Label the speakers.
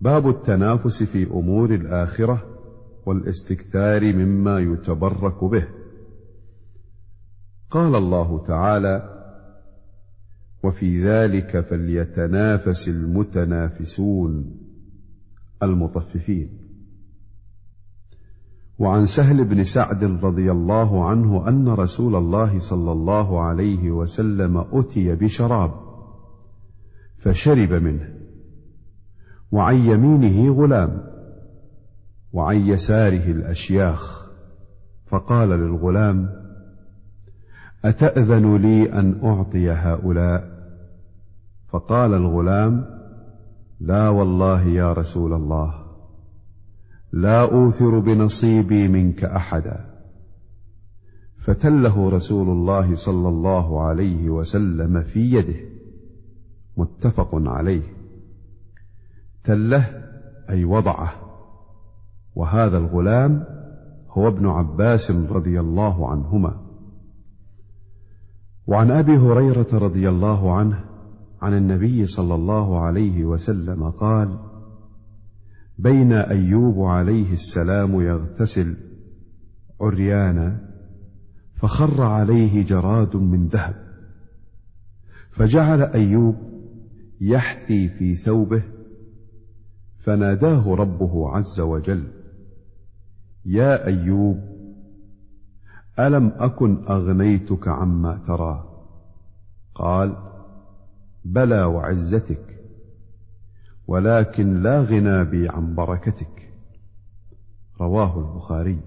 Speaker 1: باب التنافس في أمور الآخرة والاستكثار مما يتبرك به. قال الله تعالى وفي ذلك فليتنافس المتنافسون المطففين. وعن سهل بن سعد رضي الله عنه أن رسول الله صلى الله عليه وسلم أتي بشراب فشرب منه. وعن يمينه غلام وعن يساره الأشياخ. فقال للغلام أتأذن لي أن أعطي هؤلاء؟ فقال الغلام لا والله يا رسول الله لا أوثر بنصيبي منك أحدا. فتله رسول الله صلى الله عليه وسلم في يده متفق عليه. تله أي وضعه. وهذا الغلام هو ابن عباس رضي الله عنهما. وعن أبي هريرة رضي الله عنه عن النبي صلى الله عليه وسلم قال بين أيوب عليه السلام يغتسل عريانا فخر عليه جراد من ذهب. فجعل أيوب يحثي في ثوبه فناداه ربه عز وجل يا أيوب ألم أكن أغنيتك عما ترى؟ قال بلى وعزتك ولكن لا غنى بي عن بركتك. رواه البخاري.